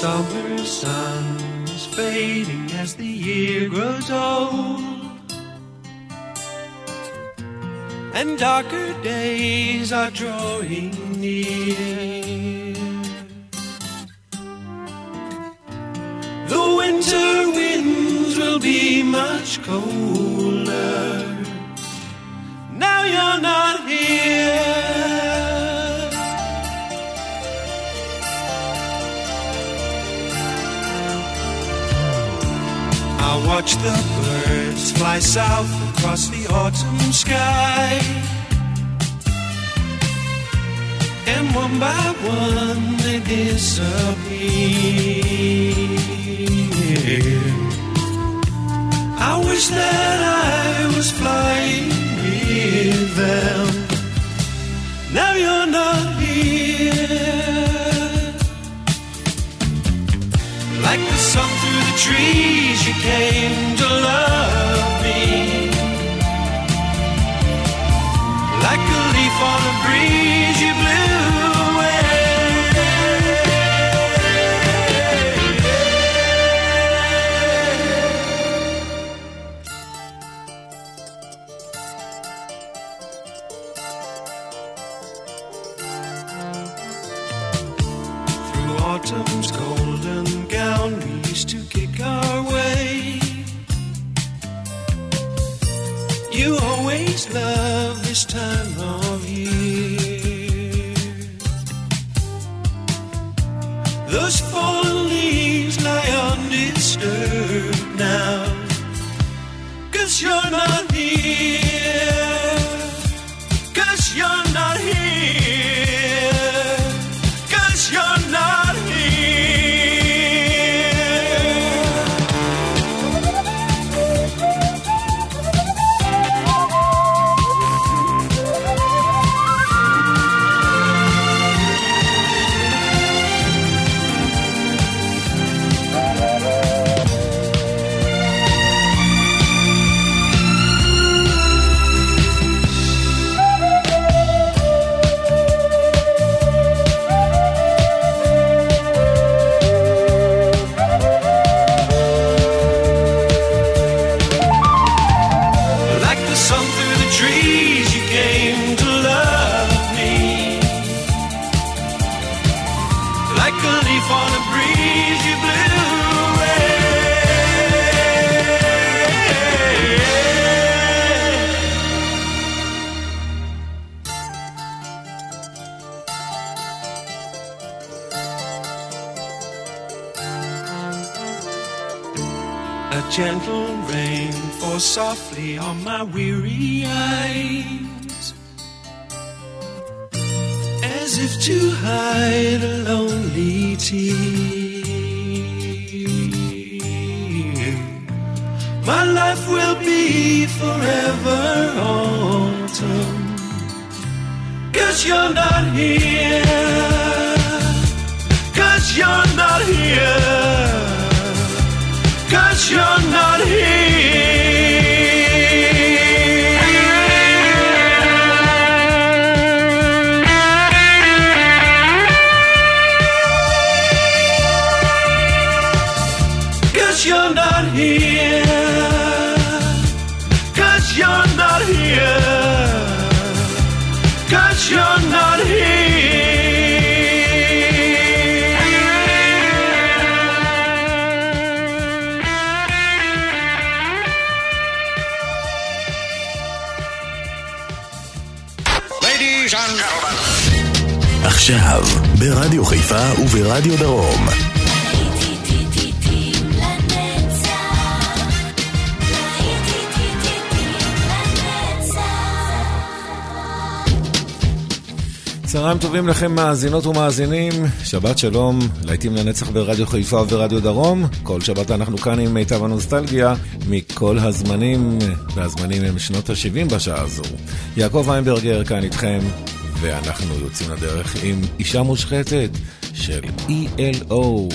summer sun is fading as the year grows old. And darker days are drawing near. The winter winds will be much colder. Watch the birds fly south across the autumn sky. And one by one they disappear. I wish that I was flying with them. Now you're not here. The trees, you came to love me. Like a leaf on a breeze, love this time of year. Those fallen leaves lie undisturbed now. Cause you're not softly on my weary eyes, as if to hide a lonely tear. My life will be forever autumn, cause you're not here, cause you're not here. עכשיו, ברדיו חיפה וברדיו דרום. צהריים טובים לכם מאזינות ומאזינים, שבת שלום, להיטים לנצח ברדיו חיפה וברדיו דרום. כל שבת אנחנו כאן עם מיטב הנוסטלגיה מכל הזמנים, והזמנים הם שנות ה-70 בשעה הזו. יעקב איינברגר כאן איתכם, ואנחנו יוצאים לדרך עם אישה מושחתת של ELO.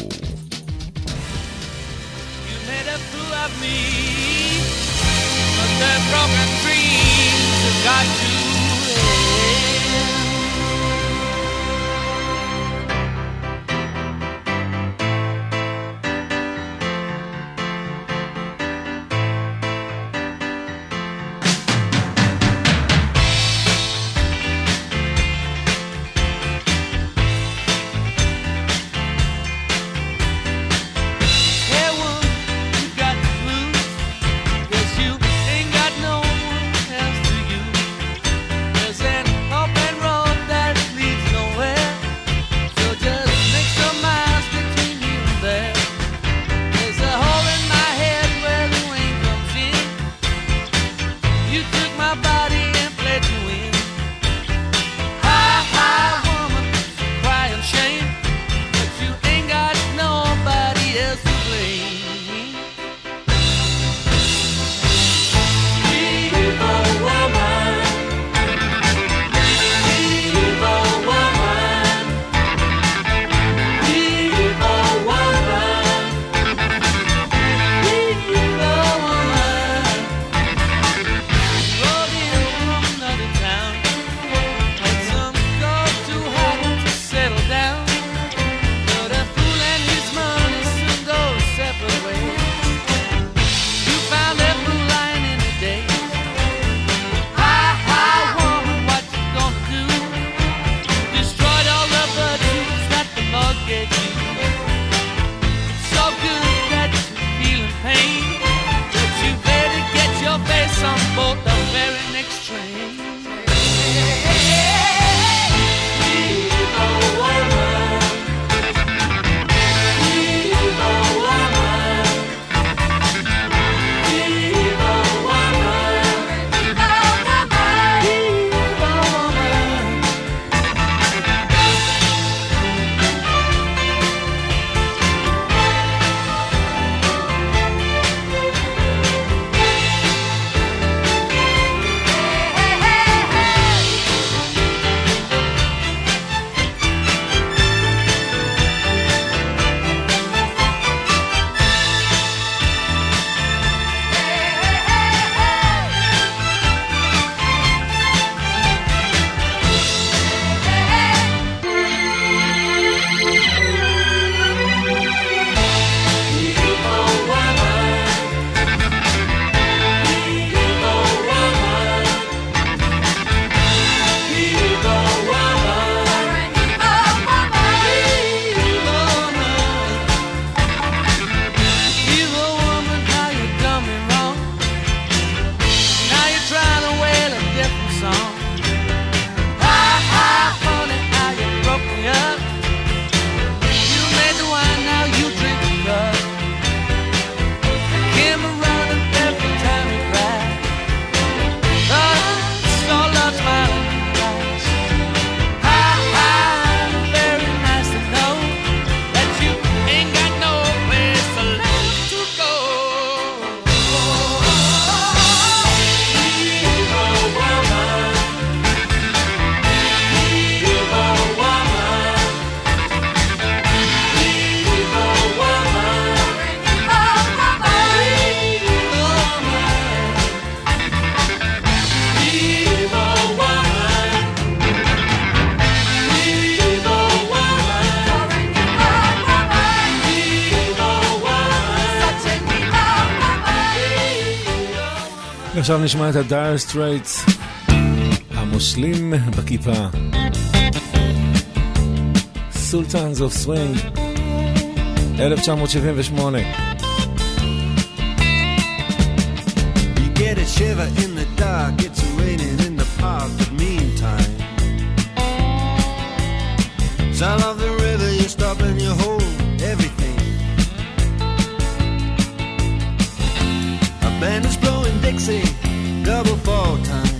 עכשיו נשמע את הדייר המושלים בכיפה. סולטאנס אוף סווינג, 1978. Get a shiver in the dark, it's raining in the park, but meantime. Sound of the river, you're stopping. sexy double four times.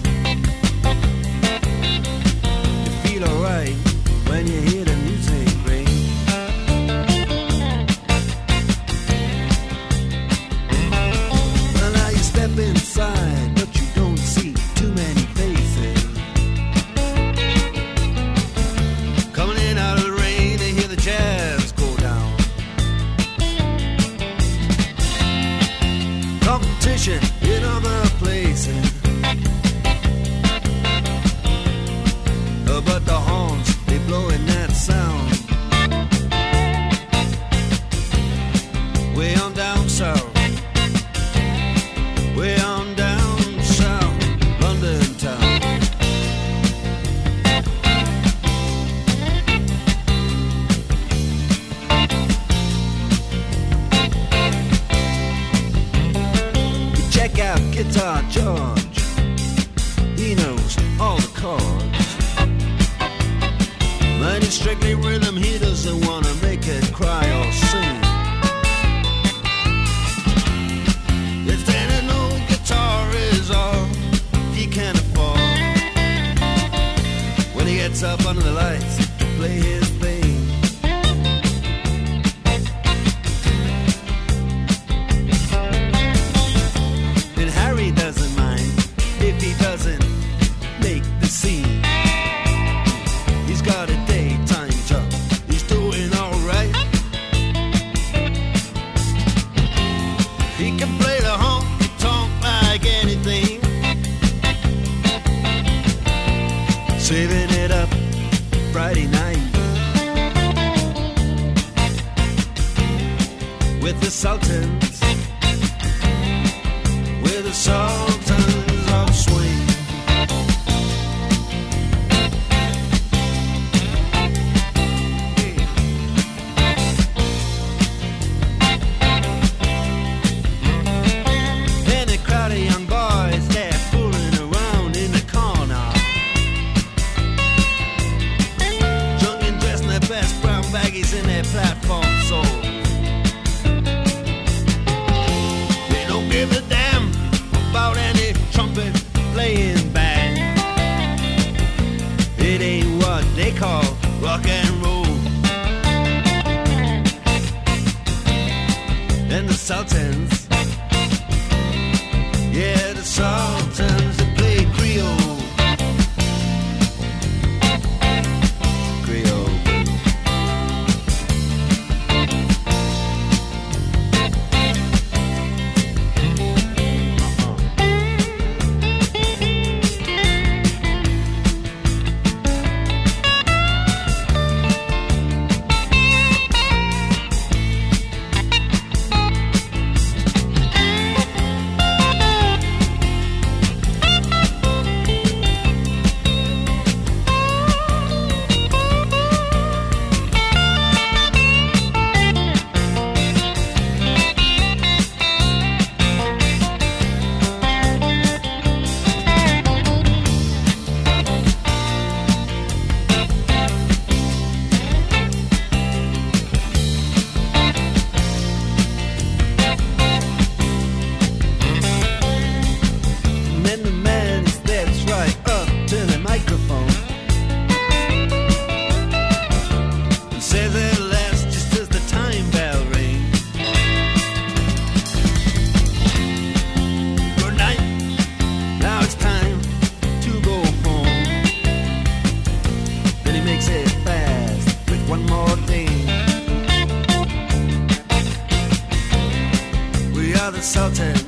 Sultan.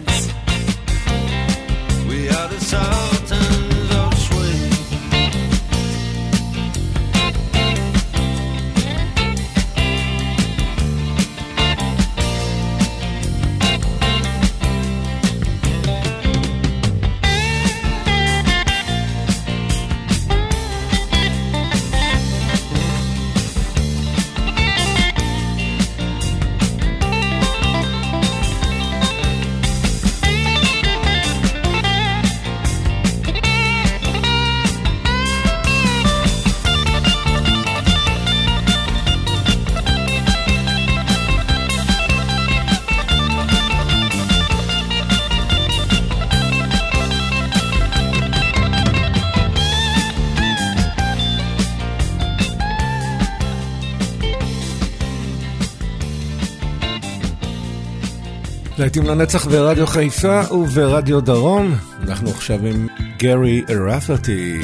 להיטים לנצח ברדיו חיפה וברדיו דרום. אנחנו עכשיו עם גרי רפטי,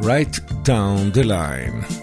Right Down the Line.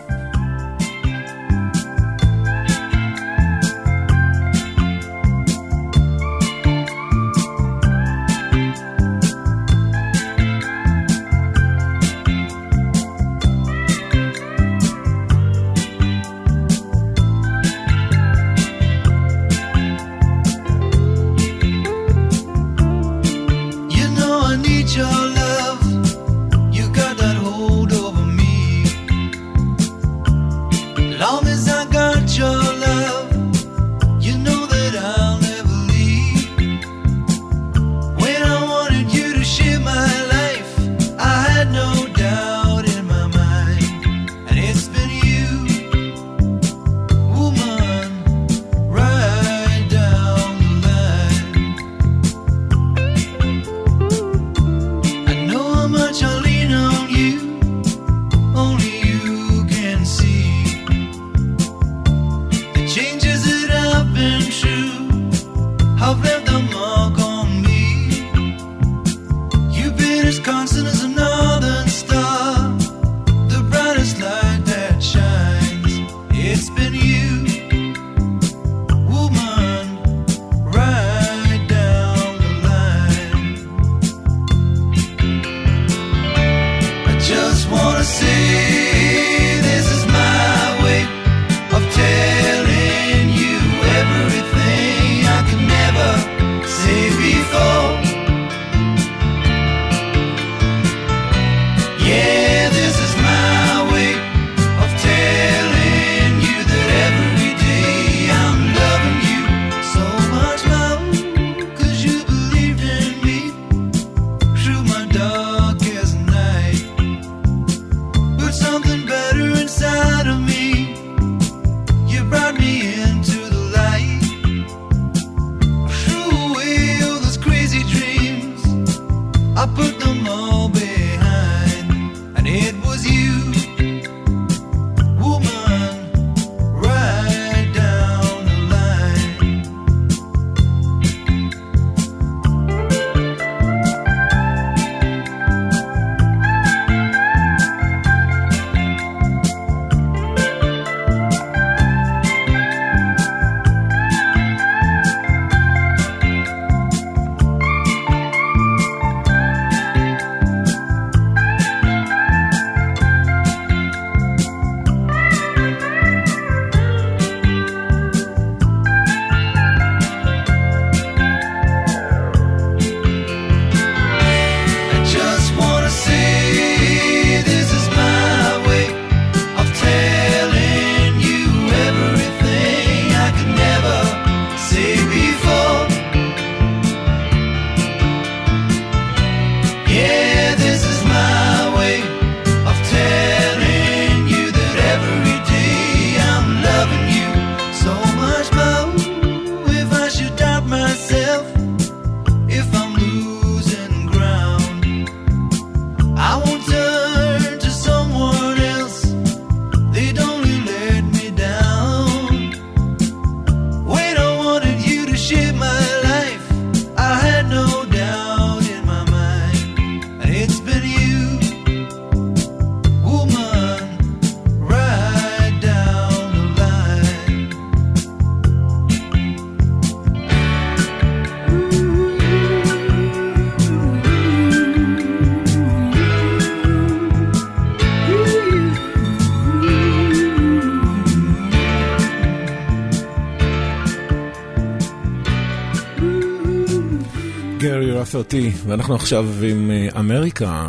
אותי, ואנחנו עכשיו עם אה, אמריקה,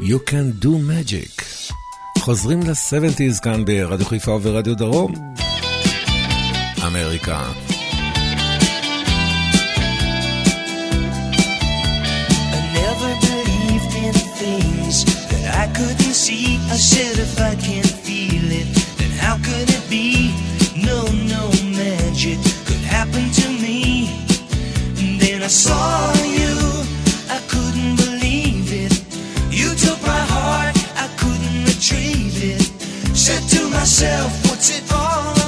You can do magic. חוזרים ל-70's כאן ברדיו חיפה וברדיו דרום. אמריקה. I couldn't see. I feel it, then how could it be? No, no magic could happen to me. And then I saw you. Myself, what's it all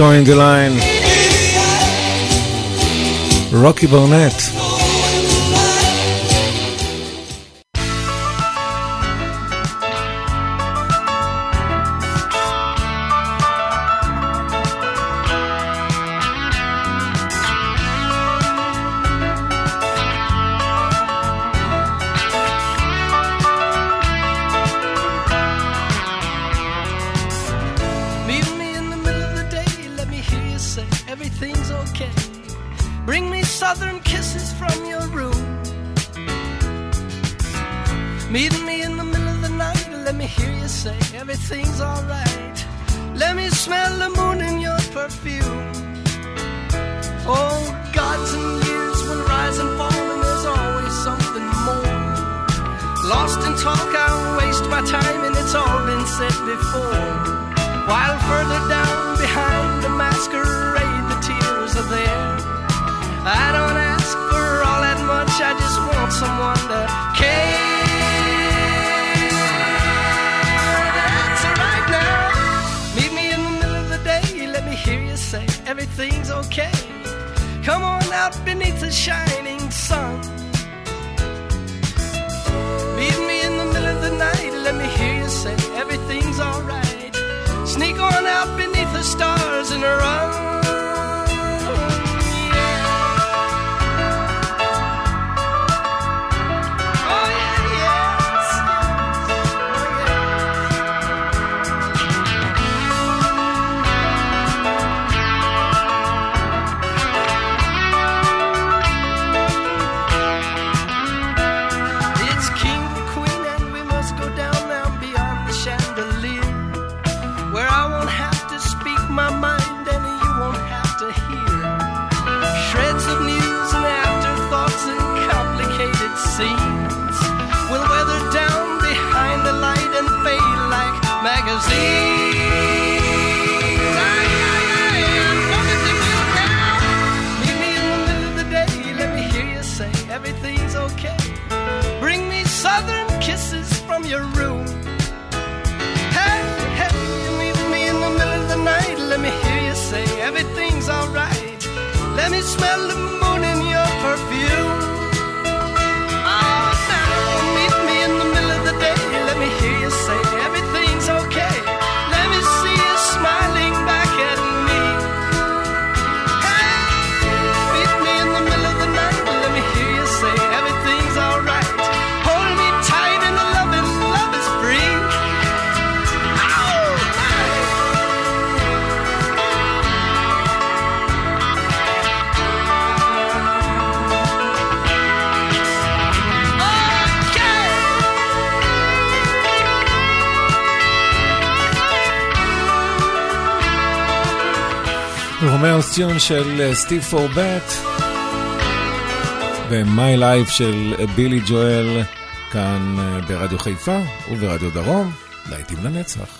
Join the line, Rocky Bonnet. say everything's okay. Come on out beneath the shining sun. Meet me in the middle of the night, let me hear you say everything's alright. Sneak on out beneath the stars and run. your room. Hey, hey, you meet me in the middle of the night. Let me hear you say everything's alright. Let me smell the moon. קווסטיון של אה, סטיב פורבט ומיי לייב של אה, בילי ג'ואל כאן אה, ברדיו חיפה וברדיו דרום, להיטים לנצח.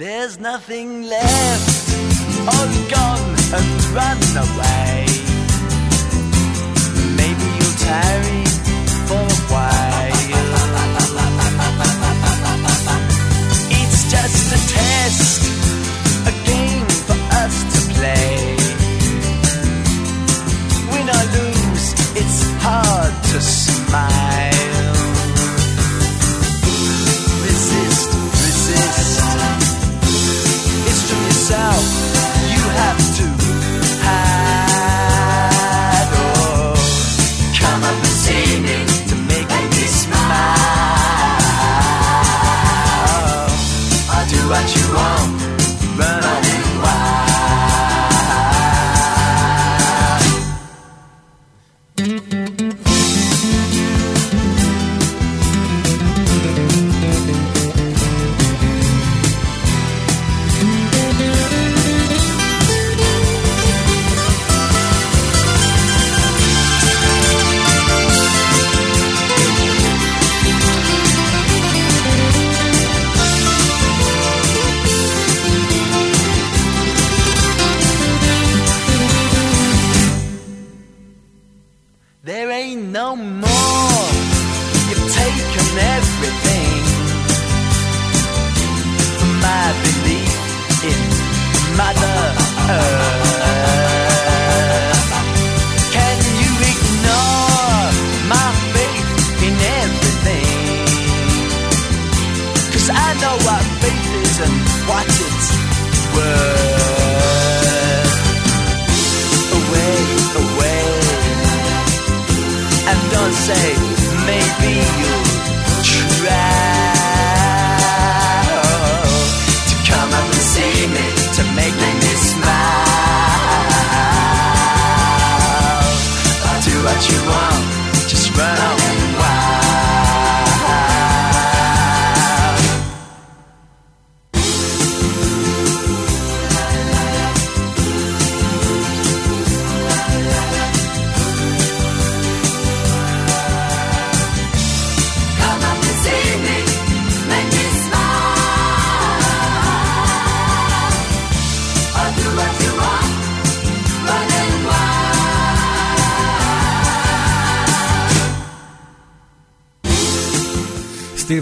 There's nothing left. All gone and run away. Maybe you'll tarry for a while. It's just a test, a game for us to play. Win or lose, it's hard to say.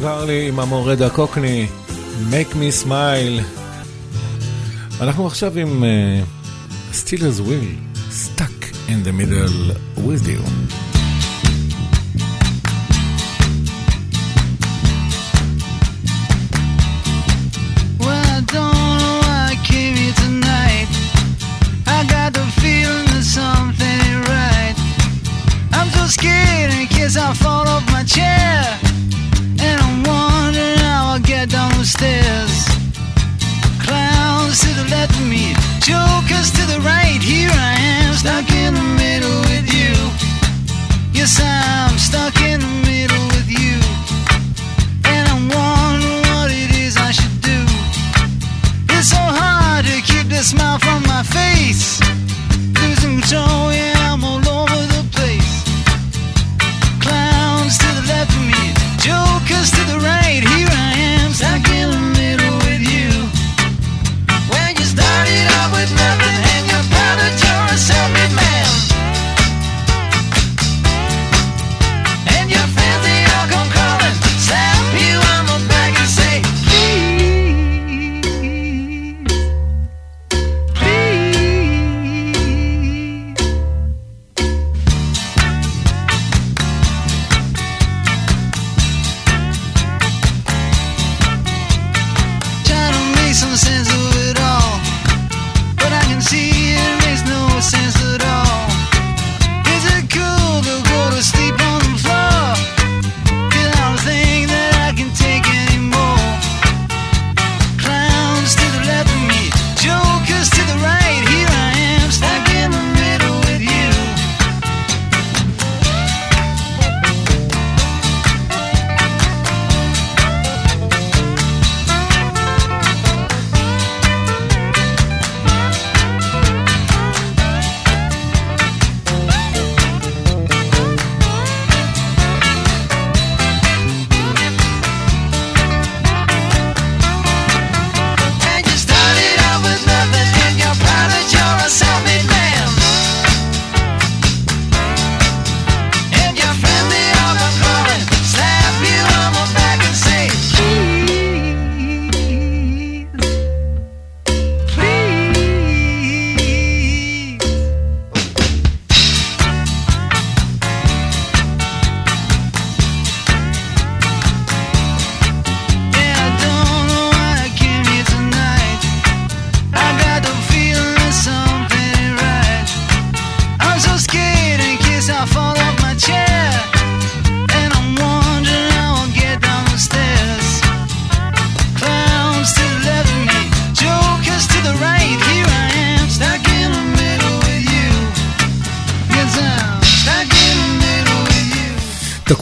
קרלי עם המורד הקוקני, make me smile. אנחנו עכשיו עם uh, Steelers will, stuck in the middle with you.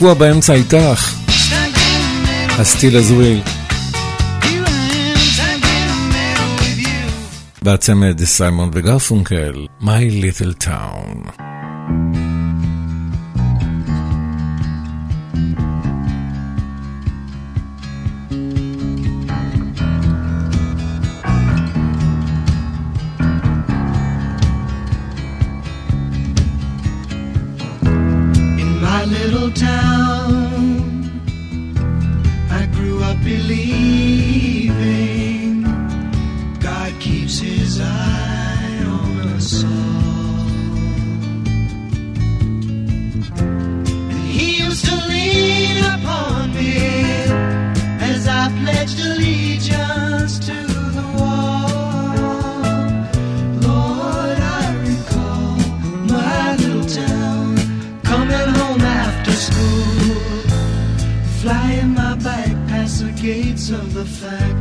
תקוע באמצע איתך. הסטיל הזוויל. והצמד סיימון וגרפונקל, My Little Town. The.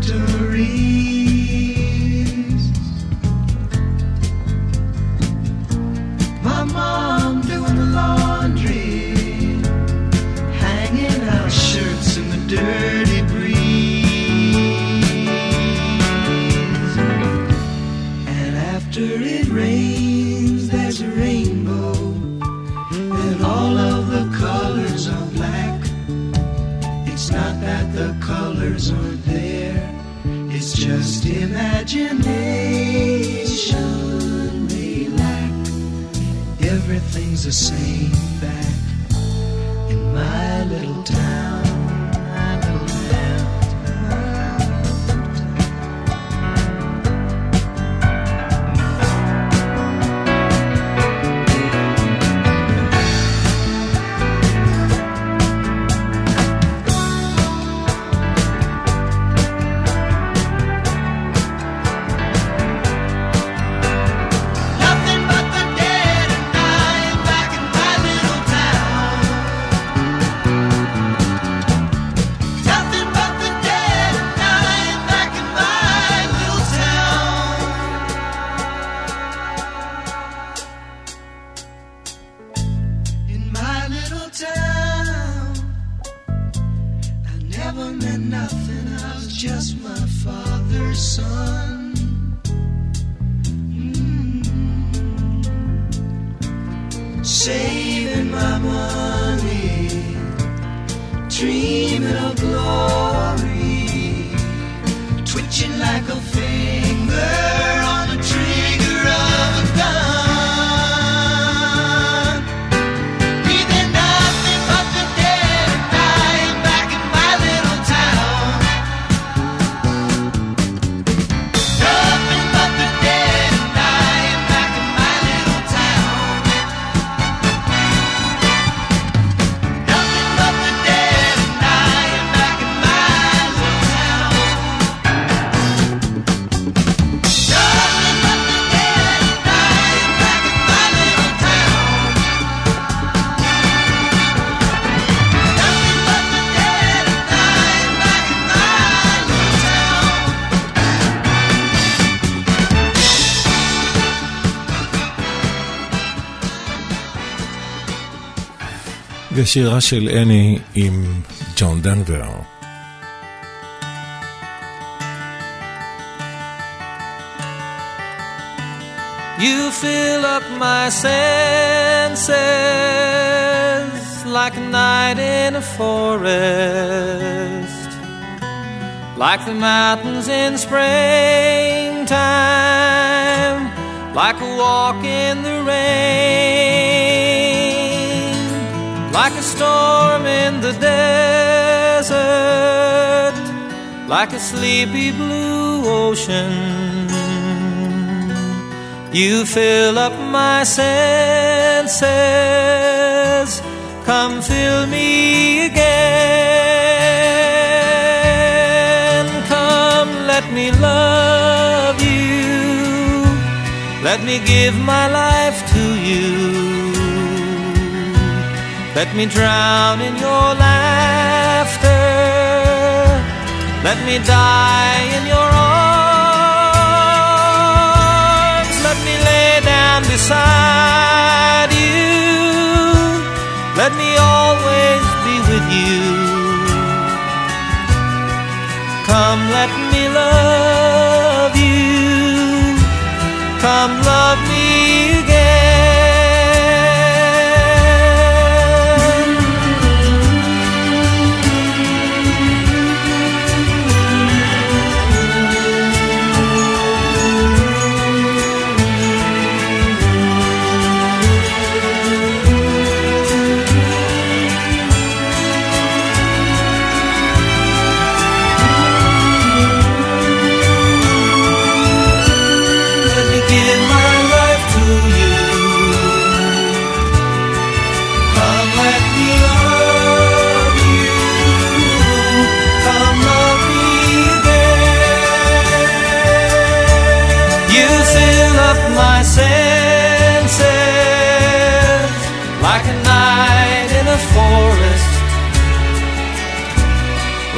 Never meant nothing. I was just my father's son. Mm. saving my money, dreaming of glory, twitching like a finger ושירה של אני עם ג'ון דנבר. You fill up my senses like a night in a forest, like the mountains in springtime, like a walk in the rain, like a storm in the desert, like a sleepy blue ocean. You fill up my senses. Come fill me again. Come, let me love you. Let me give my life to you. Let me drown in your laughter. Let me die in your arms. Let me lay down beside you. Let me always be with you. Come, let me love you. Come, love me.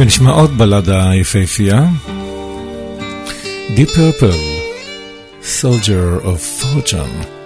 ונשמע עוד בלדה יפהפייה. Deep Purple, Soldier of Fortune.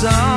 song.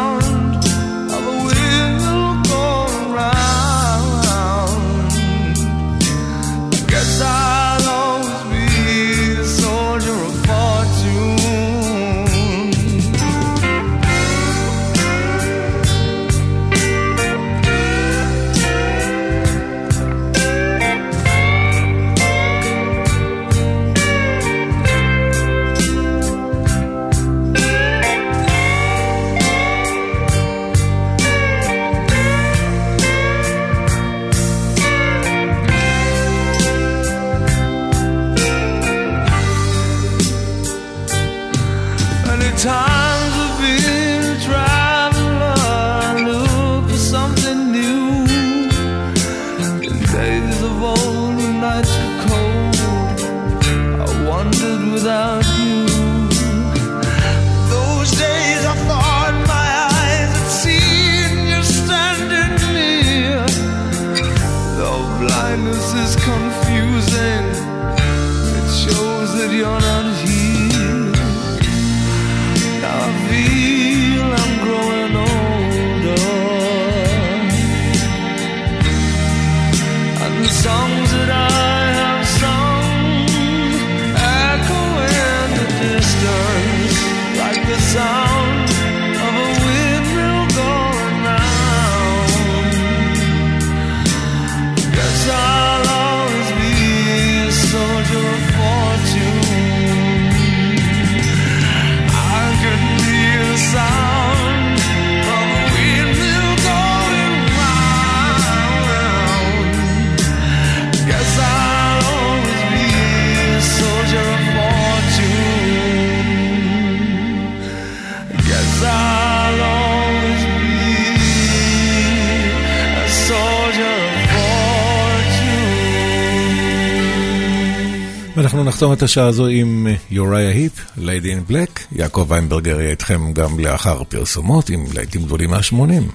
אנחנו נחתום את השעה הזו עם אה, יוריה היפ, ליידי אין בלק. יעקב ויינברגר יהיה איתכם גם לאחר פרסומות עם לעיתים גדולים מהשמונים.